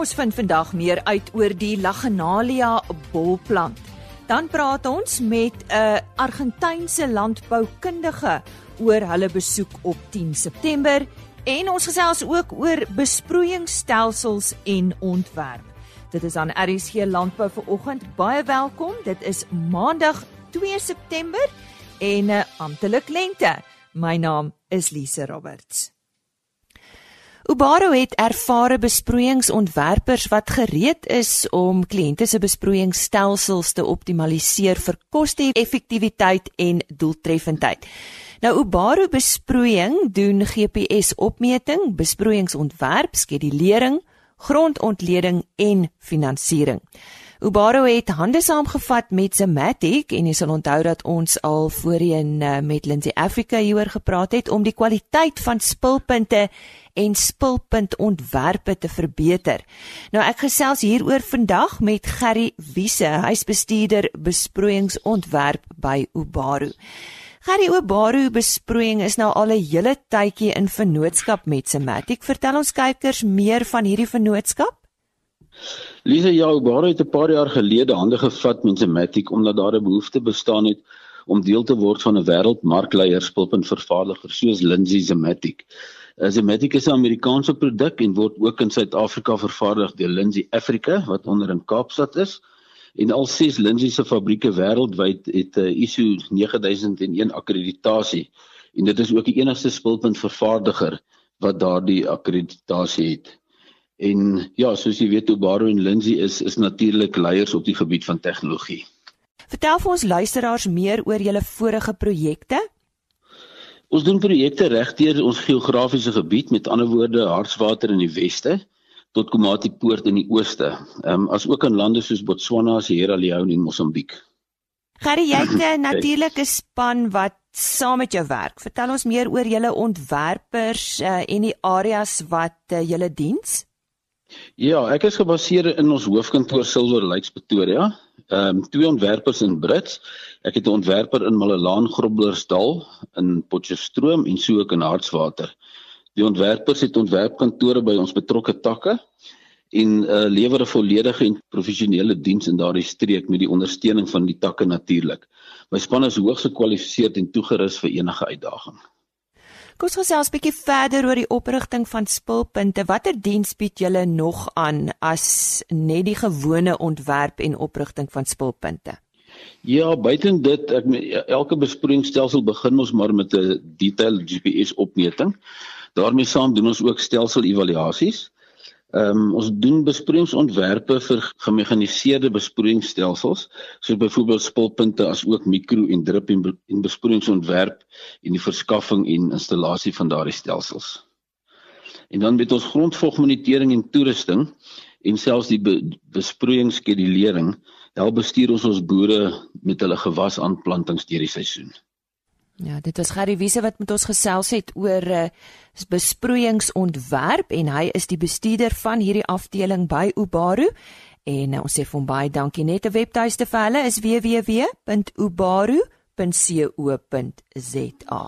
Ons vind vandag meer uit oor die Lagenalia bolplant. Dan praat ons met 'n Argentynse landboukundige oor hulle besoek op 10 September en ons gesels ook oor besproeiingsstelsels en ontwerp. Dit is aan RSG Landbou vir oggend. Baie welkom. Dit is Maandag 2 September en 'n amptelik lente. My naam is Lise Roberts. Ubaro het ervare besproeiingsontwerpers wat gereed is om kliënte se besproeiingsstelsels te optimaliseer vir koste-effektiwiteit en doeltreffendheid. Nou Ubaro besproeiing doen GPS opmeting, besproeiingsontwerp, skedulering, grondontleding en finansiering. Ubaro het hande saamgevat met Zematic en jy sal onthou dat ons al voorheen eh, met Lindsay Africa hieroor gepraat het om die kwaliteit van spulpunte en spulpuntontwerpe te verbeter. Nou ek gesels hieroor vandag met Gerry Wiese, hy's bestuurder besproeiingsontwerp by Ubaro. Gerry Ubaro besproeiing is nou al 'n hele tydjie in vennootskap met Zematic. Vertel ons kykers meer van hierdie vennootskap. Lise Jaubare het 'n paar jaar gelede hande gevat met Zematic omdat daar 'n behoefte bestaan het om deel te word van 'n wêreldmarkleier spulpunt vervaardiger soos Lindsay Zematic. Eh, Zematic is 'n Amerikaanse produk en word ook in Suid-Afrika vervaardig deur Lindsay Africa wat onder in Kaapstad is. En al ses Lindsay se fabrieke wêreldwyd het 'n uh, ISO 9001 akkreditasie en dit is ook die enigste spulpunt vervaardiger wat daardie akkreditasie het. En ja, soos jy weet, Obaro en Lindsay is is natuurlik leiers op die gebied van tegnologie. Vertel vir ons luisteraars meer oor julle vorige projekte. Ons doen projekte regdeur ons geografiese gebied, met ander woorde Hartswater in die weste tot Komati Poort in die ooste. Ehm um, as ook in lande soos Botswana, Sierra Leone en Mosambiek. Gerry, jy het 'n natuurlike span wat saam met jou werk. Vertel ons meer oor julle ontwerpers uh, en die areas wat uh, julle diens. Ja, ek is gebaseer in ons hoofkantoor Silver Lakes Pretoria. Ehm um, twee ontwerpers in Brits. Ek het 'n ontwerper in Malelaan Groblersdal in Potchefstroom en so ook in Hartswater. Die ontwerpers het ontwerpkantore by ons betrokke takke en uh, lewer 'n volledige en professionele diens in daardie streek met die ondersteuning van die takke natuurlik. My span is hoogs gekwalifiseerd en toegerus vir enige uitdaging. Kom ons gesels 'n bietjie verder oor die oprigting van spulpunte. Watter diens bied julle nog aan as net die gewone ontwerp en oprigting van spulpunte? Ja, buiten dit, ek elke besproeiingsstelsel begin ons maar met 'n detail GPS opmeting. Daarmee saam doen ons ook stelsel evaluasies. Ehm um, ons doen besproeiingsontwerpe vir gemekaniseerde besproeiingsstelsels, soos byvoorbeeld spulpunte as ook mikro en drip en, en besproeiingsontwerp en die verskaffing en installasie van daardie stelsels. En dan met ons grondvogmonitering en toerusting en selfs die be besproeiingsskedulering, help bestuur ons ons boere met hulle gewasaanplantings deur die seisoen. Ja, dit was Gary Wiese wat met ons gesels het oor uh, besproeiingsontwerp en hy is die bestuurder van hierdie afdeling by Ubaro en uh, ons sê vir hom baie dankie net 'n webtuiste vir hulle is www.ubaro.co.za.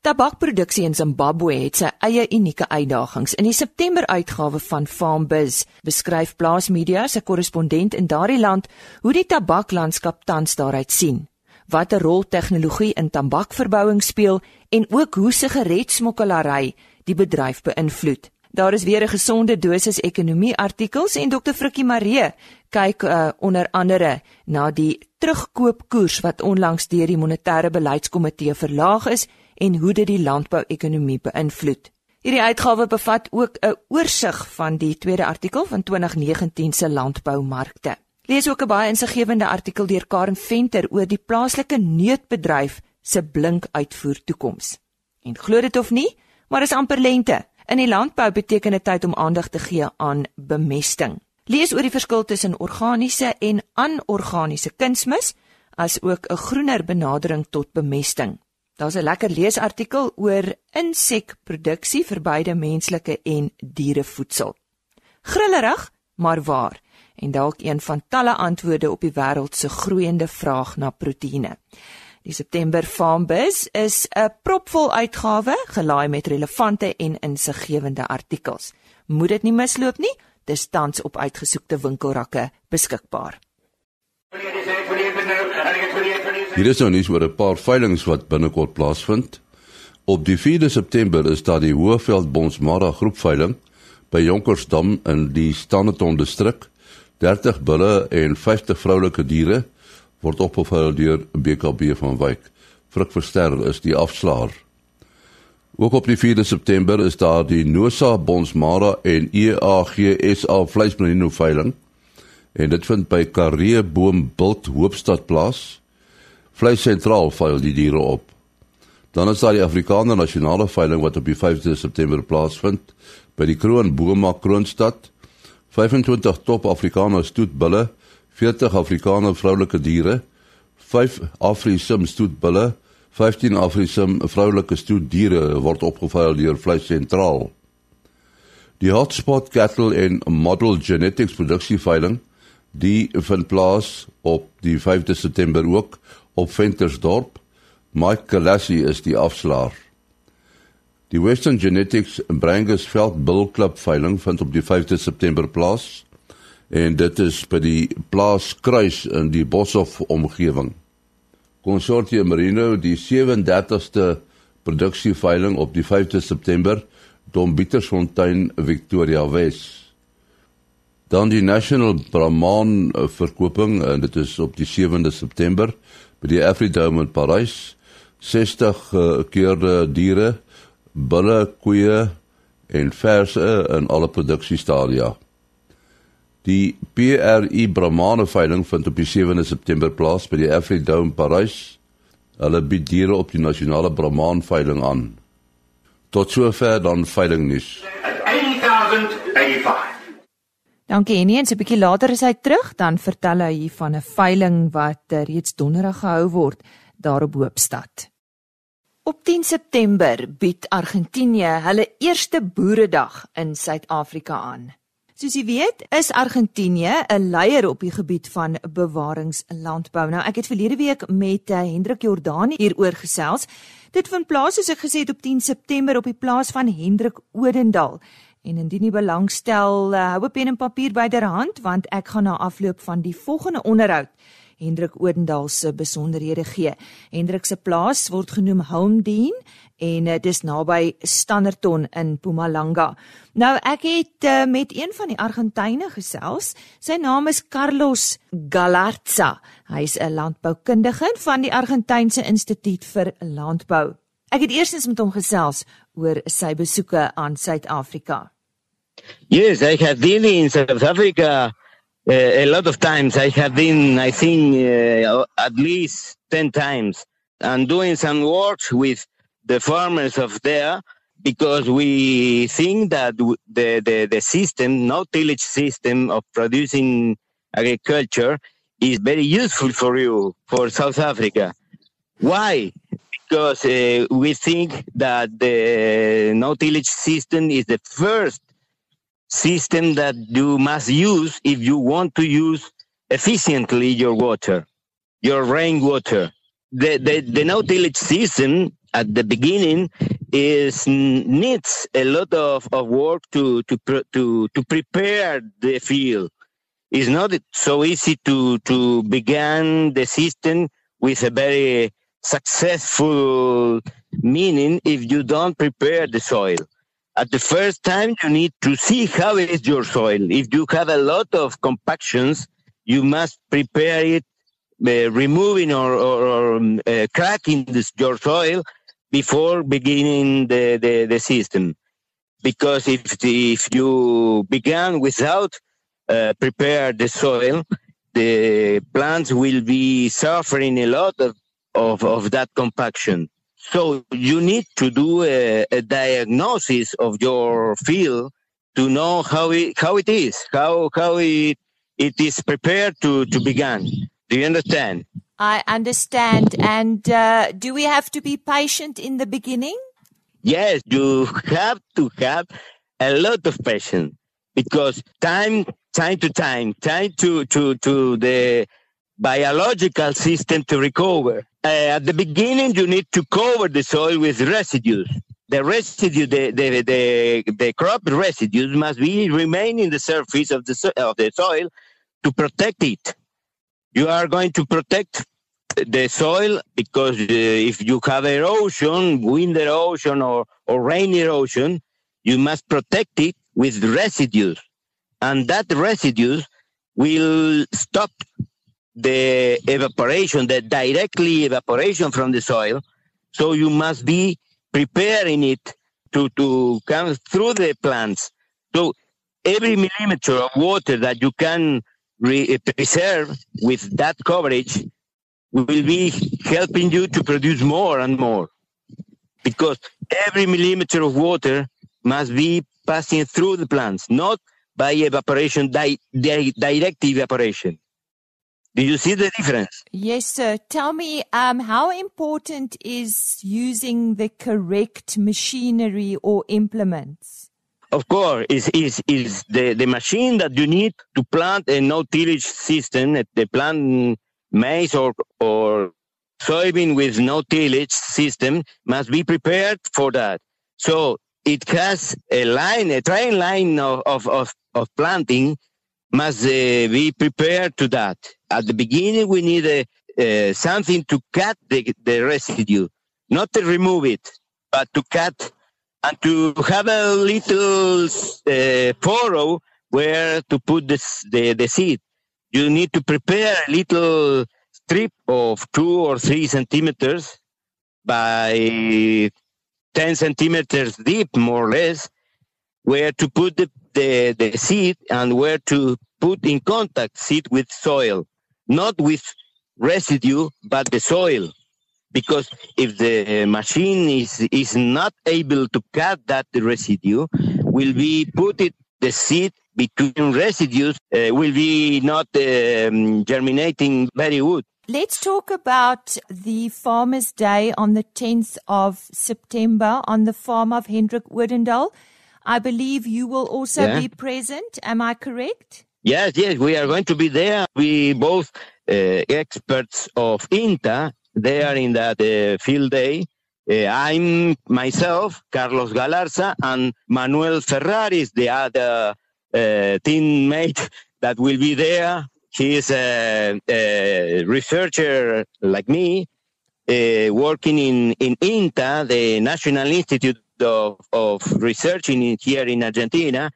Tabakproduksie in Zimbabwe het sy eie unieke uitdagings. In die September uitgawe van FarmBiz beskryf Plaas Media se korrespondent in daardie land hoe die tabaklandskap tans daaruit sien watter rol tegnologie in tambakverbouing speel en ook hoe sigaretsmokkelary die bedryf beïnvloed. Daar is weer 'n gesonde dosis ekonomie artikels en Dr. Frikkie Maree kyk uh, onder andere na die terugkoopkoers wat onlangs deur die monetêre beleidskomitee verlaag is en hoe dit die landbouekonomie beïnvloed. Hierdie uitgawe bevat ook 'n oorsig van die tweede artikel van 2019 se landboumarkte. Lees ook 'n baie insiggewende artikel deur Karen Venter oor die plaaslike neutbedryf se blink uitvoer toekoms. En glo dit of nie, maar is amper lente. In die landbou beteken dit tyd om aandag te gee aan bemesting. Lees oor die verskil tussen organiese en anorganiese kunsmis, as ook 'n groener benadering tot bemesting. Daar's 'n lekker leesartikel oor insekproduksie vir beide menslike en dierevoedsel. Grillerig, maar waar en dalk een van talle antwoorde op die wêreld se groeiende vraag na proteïene. Die September Farmbiz is 'n propvol uitgawe, gelaai met relevante en insiggewende artikels. Moet dit nie misloop nie. Dis tans op uitgesoekte winkelrakke beskikbaar. Hier is nou nuus oor 'n paar veilinge wat binnekort plaasvind. Op die 4de September is daar die Hoëveld Bonsmara groepveiling by Jonkersdam in die Standerton distrik. 30 bulle en 50 vroulike diere word opgeveil deur BKB van Wyk. Frik Verster is die afslaer. Ook op die 4de September is daar die Nosa Bonsmara en EAGSA vleismerino veiling en dit vind by Karee Boom Bult Hoopstad plaas. Vleis sentraal veil die diere op. Dan is daar die Afrikaner Nasionale veiling wat op die 5de September plaasvind by die Kroon Boma Kroonstad. 25 top Afrikaner stoetbulle, 40 Afrikaner vroulike diere, 5 Afrisim stoetbulle, 15 Afrisim vroulike stoetdiere word opgeveil deur Vleis Sentraal. Die Hotspot Cattle en Model Genetics produksieveiling, die vind plaas op die 5de September ook op Ventersdorp. Mike Galassi is die afslaer. Die Western Genetics Brangus Veld Bull Club veiling vind op die 5de September plaas en dit is by die plaas Kruis in die Boshoff omgewing. Consortium Merino die 37ste produksieveiling op die 5de September Dom Pietersfontein Victoria Wes. Dan die National Brahman verkoping en dit is op die 7de September by die Afridome in Parys. 60 gekeerde diere bulle, koeie en verse in alle produksiestadia. Die PRI Brahmane veiling vind op die 7de September plaas by die Afridome Parys. Hulle bied diere op die nasionale Brahman veiling aan. Tot sover dan veiling nuus. 8085. Dankie Henny en so 'n bietjie later is hy terug dan vertel hy hier van 'n veiling wat reeds donderdag gehou word daar op Hoopstad. Op 10 September bied Argentinië hulle eerste boeredag in Suid-Afrika aan. Soos jy weet, is Argentinië 'n leier op die gebied van bewaringslandbou. Nou, ek het verlede week met uh, Hendrik Jordani hieroor gesels. Dit vind plaas soos ek gesê het op 10 September op die plaas van Hendrik Odendal. En indien jy belangstel, uh, hou 'n pen en papier byderhand want ek gaan na afloop van die volgende onderhoud Hendrik Odendal se besonderhede gee. Hendrik se plaas word genoem Homedene en dit is naby Standerton in Mpumalanga. Nou ek het uh, met een van die Argentyne gesels. Sy naam is Carlos Galarza. Hy's 'n landboukundige van die Argentynse Instituut vir Landbou. Ek het eersins met hom gesels oor sy besoeke aan Suid-Afrika. Yes, I have been in South Africa a lot of times. I have been, I think, uh, at least 10 times and doing some work with the farmers of there because we think that the, the, the system, no tillage system of producing agriculture is very useful for you, for South Africa. Why? Because uh, we think that the no tillage system is the first system that you must use if you want to use efficiently your water, your rainwater. The, the, the no tillage system at the beginning is needs a lot of, of work to, to, to, to prepare the field. It's not so easy to, to begin the system with a very successful meaning if you don't prepare the soil at the first time you need to see how is your soil. If you have a lot of compactions you must prepare it uh, removing or, or, or um, uh, cracking this, your soil before beginning the, the, the system because if the, if you begin without uh, prepare the soil the plants will be suffering a lot of, of, of that compaction so you need to do a, a diagnosis of your field to know how it how it is, how how it it is prepared to to begin. Do you understand? I understand. And uh, do we have to be patient in the beginning? Yes, you have to have a lot of patience because time time to time, time to to to the biological system to recover. Uh, at the beginning, you need to cover the soil with residues. the residue, the, the, the, the crop residues must be remain in the surface of the, of the soil to protect it. You are going to protect the soil because uh, if you have erosion, wind erosion or, or rain erosion, you must protect it with residues. And that residues will stop the evaporation, the directly evaporation from the soil. So you must be preparing it to, to come through the plants. So every millimeter of water that you can re- eh, preserve with that coverage will be helping you to produce more and more because every millimeter of water must be passing through the plants, not by evaporation, di- di- direct evaporation. Do you see the difference? Yes, sir. Tell me, um, how important is using the correct machinery or implements? Of course, is is is the, the machine that you need to plant a no tillage system, the plant maize or or soybean with no tillage system must be prepared for that. So it has a line, a train line of, of, of, of planting must uh, be prepared to that. At the beginning, we need a, uh, something to cut the, the residue, not to remove it, but to cut and to have a little uh, furrow where to put the, the seed. You need to prepare a little strip of two or three centimeters by 10 centimeters deep, more or less, where to put the, the, the seed and where to put in contact seed with soil, not with residue, but the soil. Because if the machine is, is not able to cut that residue, will be put it the seed between residues uh, will be not um, germinating very good. Let's talk about the Farmers' Day on the 10th of September on the farm of Hendrik Odendaal. I believe you will also Yeah. be present. Am I correct? Yes, yes, we are going to be there. We both uh, experts of INTA They are in that uh, field day. Uh, I'm myself, Carlos Galarza, and Manuel Ferraris, the other uh, teammate that will be there. He is a, a researcher like me, uh, working in, in INTA, the National Institute of, of Research in, here in Argentina.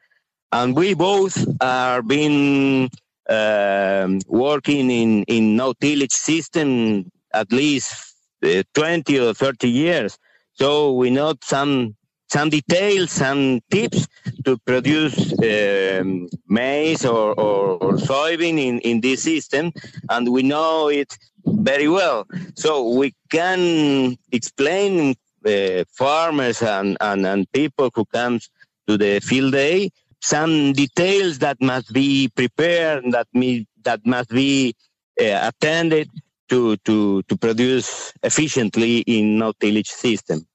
And we both are been um, working in in no tillage system at least uh, 20 or 30 years. So we know some some details some tips to produce um, maize or, or, or soybean in, in this system. And we know it very well so we can explain uh, farmers and, and, and people who comes to the field day some details that must be prepared that me that must be uh, attended to to to produce efficiently in no tillage system.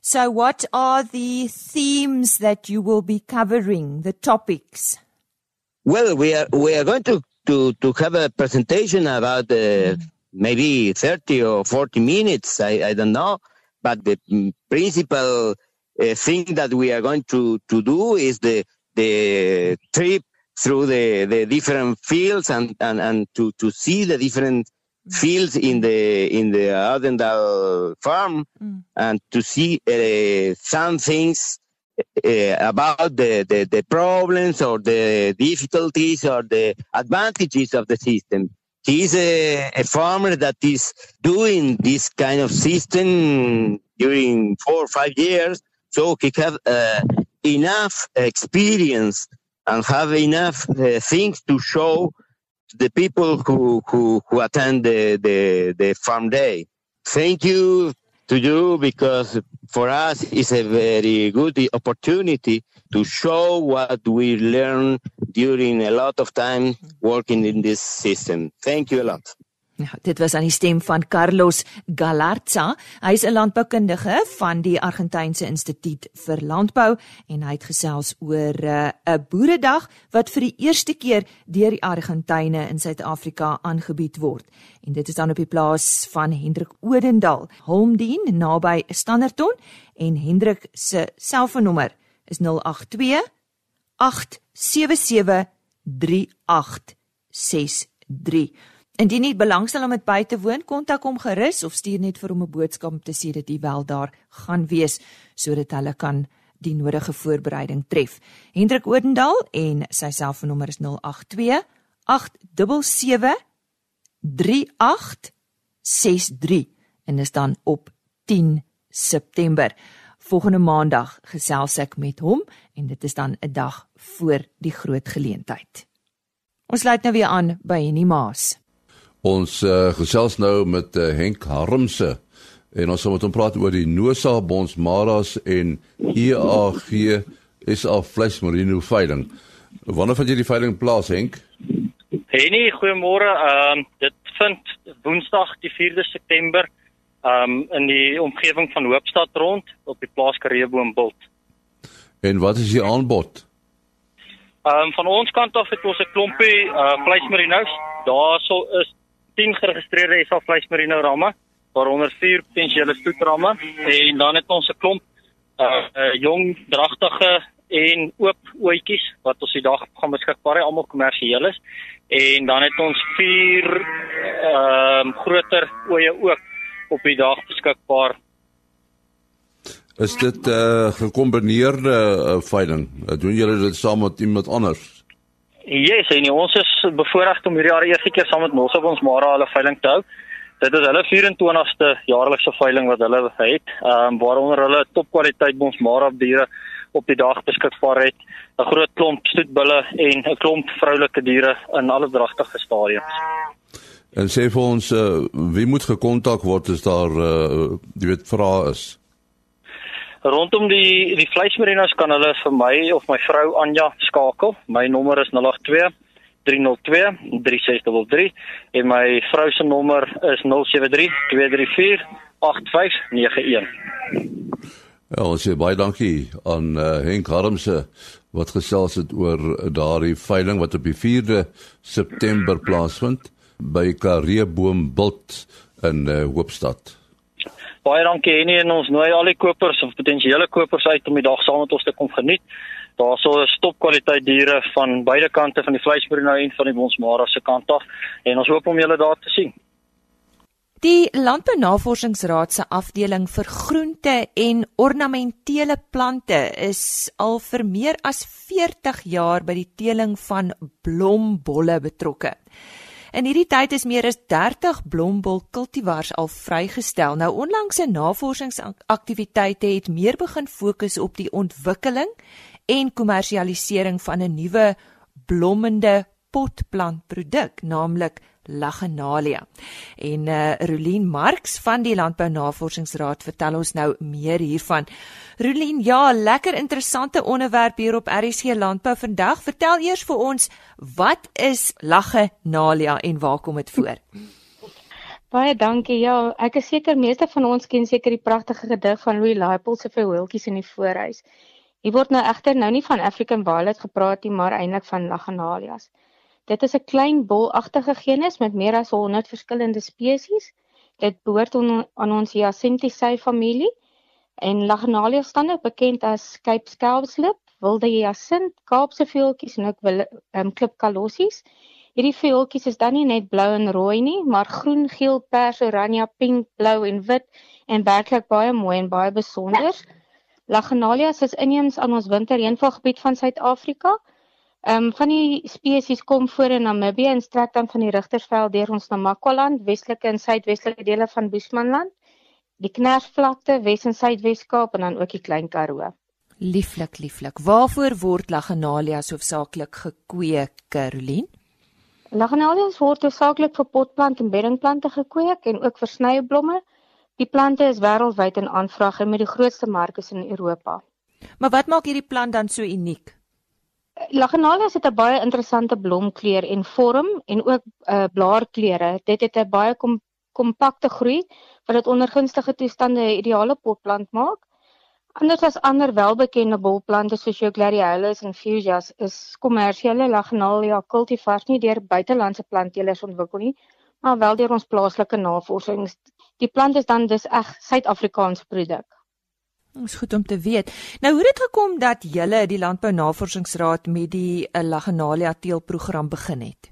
So, what are the themes that you will be covering, the topics? Well, we are we are going to to to have a presentation about uh, maybe thirty or forty minutes. I, I don't know, but the principal uh, thing that we are going to to do is the the trip through the the different fields and and and to to see the different fields in the in the Ardendal farm Mm. and to see uh, some things uh, about the, the, the problems or the difficulties or the advantages of the system. He is a, a farmer that is doing this kind of system during four or five years, so he have uh, enough experience and have enough uh, things to show the people who, who, who attend the, the, the farm day. Thank you to you because for us it's a very good opportunity to show what we learn during a lot of time working in this system. Thank you a lot. Ja, dit was aan die stem van Carlos Galarza. Hy is 'n landboukundige van die Argentynse Instituut vir Landbou en hy het gesels oor eh, 'n uh, boeredag wat vir die eerste keer deur die Argentyne in Suid-Afrika aangebied word. En dit is dan op die plaas van Hendrik Odendal, Holmdien naby Standerton en Hendrik se selfoonnommer is 082 877 3863. Indien jy belangstel om dit by te woon, kontak hom gerus of stuur net vir hom 'n boodskap om te sê dat jy wel daar gaan wees sodat hulle kan die nodige voorbereiding tref. Hendrik Odendal en sy selfoonnommer is 082 877 3863 en is dan op 10 September. Volgende maandag gesels ek met hom en dit is dan 'n dag voor die groot geleentheid. Ons sluit nou weer aan by Henny Maas. Ons uh, gesels nou met uh, Henk Harmse en ons gaan met hom praat oor die Nosa Bonds Maras en EAG SA Flesh Merino veiling. Wanneer van jy die veiling plaas Henk? Henny, goeiemôre. Ehm um, dit vind Woensdag die 4de September ehm um, in die omgewing van Hoopstad rond op die plaas Kareeboombult. En wat is die aanbod? Ehm um, van ons kant af het ons 'n klompie uh Flesh Merinos. Daarso is 10 geregistreerde SA vleismerino ramme, waaronder 4 potensiële stoetramme en dan het ons 'n klomp uh, uh jong dragtige en oop oetjies wat ons die dag gaan beskikbaar hê almal kommersieel is en dan het ons 4 ehm uh, groter oeye ook op die dag beskikbaar. Is dit 'n uh, gekombineerde uh, veiling? Doen julle dit saam met iemand anders? Yes, en ons is bevoorreg om hierdie jaar eerste keer saam met ons op ons Mara hulle veiling te hou. Dit is hulle 24ste jaarlikse veiling wat hulle het, ehm um, waaronder hulle topkwaliteit ons Mara diere op die dag beskikbaar het, 'n groot klomp stoetbulle en 'n klomp vroulike diere in alle dragtige stadiums. En sê vir ons, uh, wie moet gekontak word as daar uh, jy weet vra is? Rondom die die vleismerinos kan hulle vir my of my vrou Anja skakel. My nommer is 082 302 3633 en my vrou se nommer is 073 234 8591. Ja, ons sê baie dankie aan uh, Henk Harmse wat gesels het oor daardie veiling wat op die 4de September plaasvind by Kareboom Bult in uh, Hoopstad. Baie dankie Henny en ons nooi al die kopers of potensiële kopers uit om die dag saam met ons te kom geniet. Daar sou 'n stopkwaliteit diere van beide kante van die vleismerino en van die Bonsmara se kant af en ons hoop om julle daar te sien. Die Landbounavorsingsraad se afdeling vir groente en ornamentele plante is al vir meer as 40 jaar by die teeling van blombolle betrokke. In hierdie tyd is meer as 30 blombol kultivars al vrygestel. Nou onlangse navorsingsaktiwiteite het meer begin fokus op die ontwikkeling en kommersialisering van 'n nuwe blommende potplantproduk, naamlik Lagenalia. En uh Rolien Marx van die Landbou Navorsingsraad vertel ons nou meer hiervan. Rolien, ja, lekker interessante onderwerp hier op RSG Landbou vandag. Vertel eers vir ons, wat is Lagenalia en waar kom dit voor? Baie dankie. Ja, ek is seker meeste van ons ken seker die pragtige gedig van Louis Laipold se Verhoeltjies in die voorhuis. Hier word nou egter nou nie van African Violet gepraat nie, maar eintlik van Lagenalias. Dit is 'n klein bolagtige genus met meer as 100 verskillende spesies. Dit behoort aan ons Hyacinthiaceae familie en Lagnalia staan ook bekend as Cape Scalpslip, wilde hyacint, Kaapse veeltjies en ook wil um, ehm, klipkalossies. Hierdie veeltjies is dan nie net blou en rooi nie, maar groen, geel, pers, oranje, pink, blou en wit en werklik baie mooi en baie besonder. Lagnalias is inheems aan ons winterreënvalgebied van Suid-Afrika. Ehm um, van die spesies kom voor in Namibië en strek dan van die Rigtersveld deur ons Namakwa-land, westelike en suidwestelike dele van Bushmanland, die Knersvlakte, Wes en Suidwes-Kaap en dan ook die Klein Karoo. Lieflik, lieflik. Waarvoor word Lagenalias hoofsaaklik gekweek, Caroline? Lagenalias word hoofsaaklik vir potplant en beddingplante gekweek en ook vir snyblomme. Die plante is wêreldwyd in aanvraag en met die grootste markte in Europa. Maar wat maak hierdie plant dan so uniek? Lagenalias het 'n baie interessante blomkleur en vorm en ook uh blaarkleure. Dit het 'n baie kom, kompakte groei wat dit onder gunstige toestande 'n ideale potplant maak. Anders as ander welbekende bolplante soos jou gladiolus en fuchsias is kommersiële Lagenalia cultivars nie deur buitelandse plantteelers ontwikkel nie, maar wel deur ons plaaslike navorsings. Die plant is dan dus eg Suid-Afrikaanse produk. Ons goed om te weet. Nou hoe het dit gekom dat julle die Landbou Navorsingsraad met die eh, Lagenalia teelprogram begin het?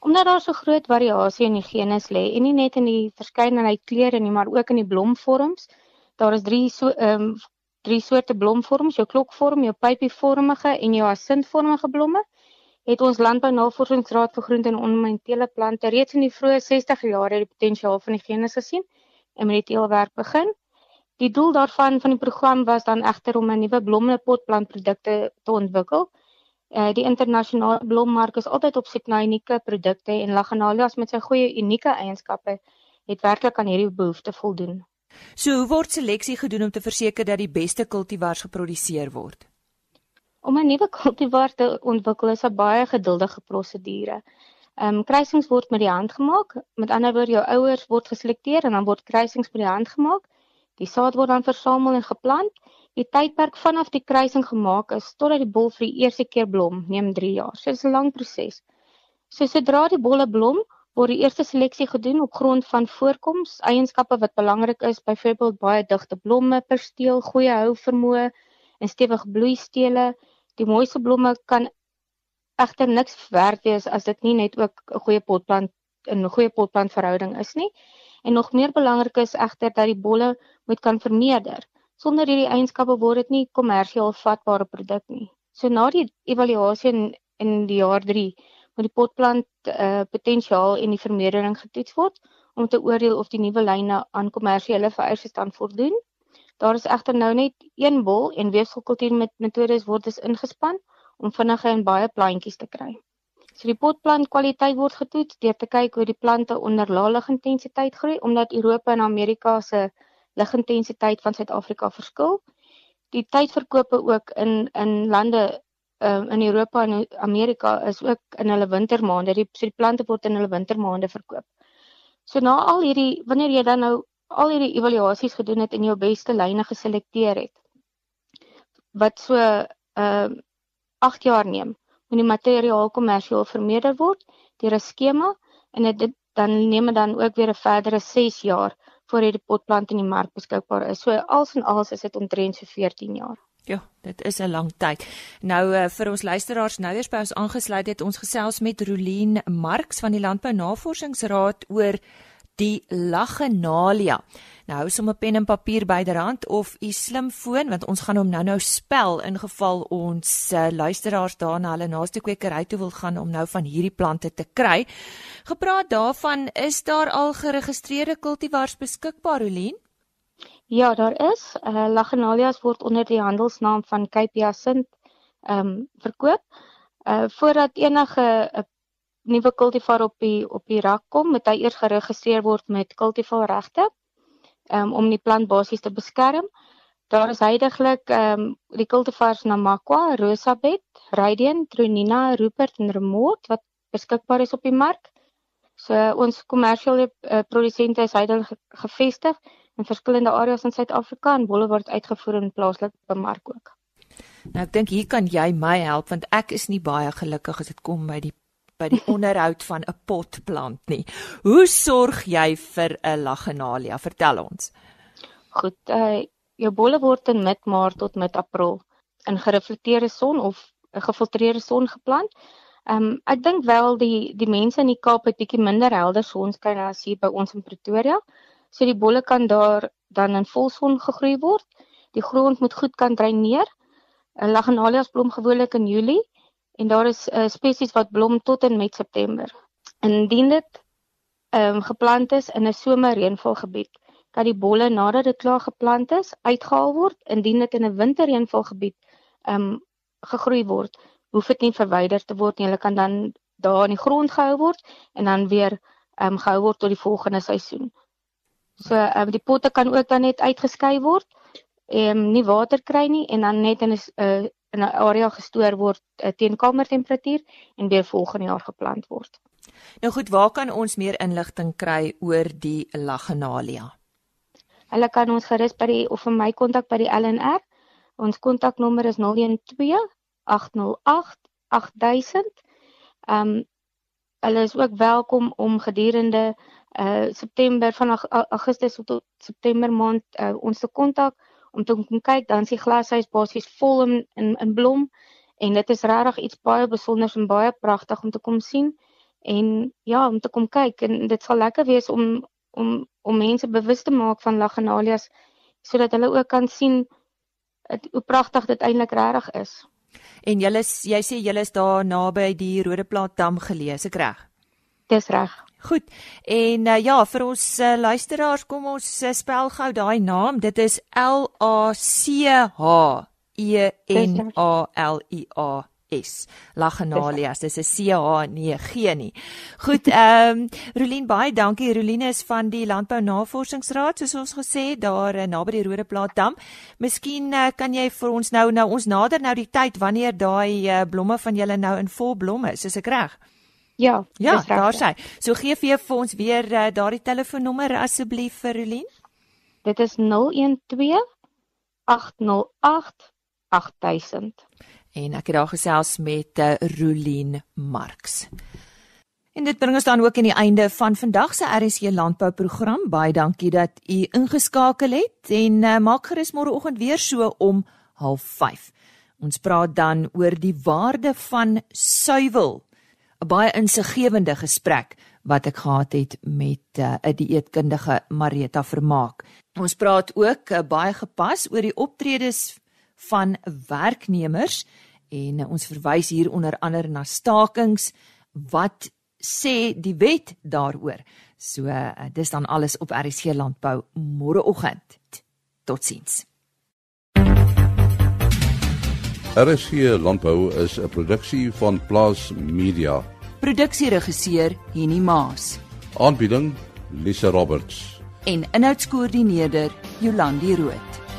Omdat daar so groot variasie in die genes lê en nie net in die verskeidenheid kleure nie, maar ook in die blomvorms. Daar is 3 so ehm um, drie soorte blomvorms, jou klokvorm, jou pypievormige en jou asintvormige blomme. Het ons Landbou Navorsingsraad vir groente en ornamentele plante reeds in die vroeë 60 jare die potensiaal van die genes gesien en met die teelwerk begin. Die doel daarvan van die program was dan egter om 'n nuwe blommepotplantprodukte te ontwikkel. Eh uh, die internasionale blommark is altyd op soek na unieke produkte en Laganalias met sy goeie unieke eienskappe het werklik aan hierdie behoefte voldoen. So hoe word seleksie gedoen om te verseker dat die beste kultivars geproduseer word? Om 'n nuwe kultivar te ontwikkel is 'n baie geduldige prosedure. Ehm um, kruisings word met die hand gemaak. Met ander woorde, jou ouers word geselekteer en dan word kruisings met die hand gemaak. Die saad word dan versamel en geplant. Die tydperk vanaf die kruising gemaak is totdat die bol vir die eerste keer blom, neem 3 jaar. So dis 'n lang proses. So sodra die bolle blom, word die eerste seleksie gedoen op grond van voorkoms, eienskappe wat belangrik is, byvoorbeeld baie digte blomme, persteel, goeie hou vermoë en stewige bloeistele. Die mooiste blomme kan egter niks werd wees as dit nie net ook 'n goeie potplant 'n goeie potplantverhouding is nie. En nog meer belangrik is egter dat die bolle moet kan vermeerder. Sonder hierdie eienskappe word dit nie kommersieel vatbare produk nie. So na die evaluasie in, in die jaar 3 moet die potplant uh, potensiaal en die vermeerdering getoets word om te oordeel of die nuwe lyne aan kommersiële vereistes voldoen. Daar is egter nou net een bol en weefselkultuur met metodes word dus ingespan om vinnige en baie plantjies te kry. So die potplant kwaliteit word getoets deur te kyk hoe die plante onder lae ligintensiteit groei omdat Europa en Amerika se ligintensiteit van Suid-Afrika verskil. Die tydverkope ook in in lande um, in Europa en Amerika is ook in hulle wintermaande. Die so die plante word in hulle wintermaande verkoop. So na al hierdie wanneer jy dan nou al hierdie evaluasies gedoen het en jou beste lyne geselekteer het wat so ehm uh, 8 jaar neem moet die materiaal kommersieel vermeerder word deur 'n skema en dit dan neem dit dan ook weer 'n verdere 6 jaar voor hierdie potplant in die mark beskikbaar is. So als en als is dit omtrent so 14 jaar. Ja, dit is 'n lang tyd. Nou uh, vir ons luisteraars nou weer by ons aangesluit het ons gesels met Rolien Marx van die Landbou Navorsingsraad oor die Lagenalia. Nou hou sommer pen en papier byderhand of u slimfoon want ons gaan hom nou-nou spel in geval ons uh, luisteraars daarna hulle naaste kwekery toe wil gaan om nou van hierdie plante te kry. Gepraat daarvan, is daar al geregistreerde kultivars beskikbaar, Olien? Ja, daar is. Uh, Lagenalias word onder die handelsnaam van Cape Hyacinthe ehm um, verkoop. Uh voordat enige 'n nuwe kultivar op die op die rak kom, moet hy eers geregistreer word met kultivar regte um, om die plant basies te beskerm. Daar is heidaglik ehm um, die kultivars Namakwa, Rosabet, Radian, Tronina, Rupert en Remort wat beskikbaar is op die mark. So ons kommersiële uh, produsente is heidaglik gevestig in verskillende areas in Suid-Afrika en bolle word uitgevoer in plaaslike bemark ook. Nou ek dink hier kan jy my help want ek is nie baie gelukkig as dit kom by die by die onderhoud van 'n potplant nie. Hoe sorg jy vir 'n Lagenalia? Vertel ons. Goed, uh jou bolle word in mid Maart tot mid April in gereflekteerde son of 'n gefiltreerde son geplant. Um ek dink wel die die mense in die Kaap het bietjie minder helder sonskyn as hier by ons in Pretoria. So die bolle kan daar dan in volson gegroei word. Die grond moet goed kan dreineer. 'n Lagenalias blom gewoonlik in Julie en daar is uh, spesies wat blom tot en met September. Indien dit ehm um, geplant is in 'n somerreënvalgebied, kan die bolle nadat dit klaar geplant is, uitgehaal word. Indien dit in 'n winterreënvalgebied ehm um, gegroei word, hoef dit nie verwyder te word nie. Hulle kan dan daar in die grond gehou word en dan weer ehm um, gehou word tot die volgende seisoen. So ehm um, die potte kan ook dan net uitgeskei word. Ehm um, nie water kry nie en dan net in 'n uh, in 'n area gestoor word uh, teen kamertemperatuur en weer volgende jaar geplant word. Nou goed, waar kan ons meer inligting kry oor die Laganalia? Hulle kan ons gerus by die of vir my kontak by die LNR. Ons kontaknommer is 012 808 8000. Ehm um, hulle is ook welkom om gedurende uh September van Augustus tot September maand uh, ons te kontak om te kom kyk dan is die glashuis basies vol in in, in blom en dit is regtig iets baie besonders en baie pragtig om te kom sien en ja om te kom kyk en dit sal lekker wees om om om mense bewus te maak van laganalias sodat hulle ook kan sien het, hoe pragtig dit eintlik regtig is. En jy jy sê jy is daar naby die Rodeplaat dam gelees, ek reg? Dis reg. Goed. En uh, ja, vir ons uh, luisteraars, kom ons uh, spel gou daai naam. Dit is L A C H E N A L I A S. Lachenalias. Dis 'n C H nee G nie. Goed, ehm um, Rolien baie dankie. Rolien is van die Landbou Navorsingsraad soos ons gesê daar naby die Rodeplaat dam. Miskien uh, kan jy vir ons nou nou ons nader nou die tyd wanneer daai uh, blomme van julle nou in vol blom is. Is ek reg? Ja, ja, daar sê. So gee vir ons weer uh, daardie telefoonnommer asseblief vir Rolien. Dit is 012 808 8000. En ek het daar gesels met uh, Rolien Marx. En dit bring ons dan ook aan die einde van vandag se RSC landbou program. Baie dankie dat u ingeskakel het en uh, maak gerus môreoggend weer so om 05:30. Ons praat dan oor die waarde van suiwel 'n baie insiggewende gesprek wat ek gehad het met uh, 'n dieetkundige Marita Vermaak. Ons praat ook uh, baie gepas oor die optredes van werknemers en uh, ons verwys hier onder andere na stakings wat sê die wet daaroor. So uh, dis dan alles op RC Landbou môreoggend. Totsiens. RSG Landbou is 'n produksie van Plaas Media. Produksieregisseur Henny Maas. Aanbieding Lisa Roberts. En inhoudskoördineerder Jolandi Root.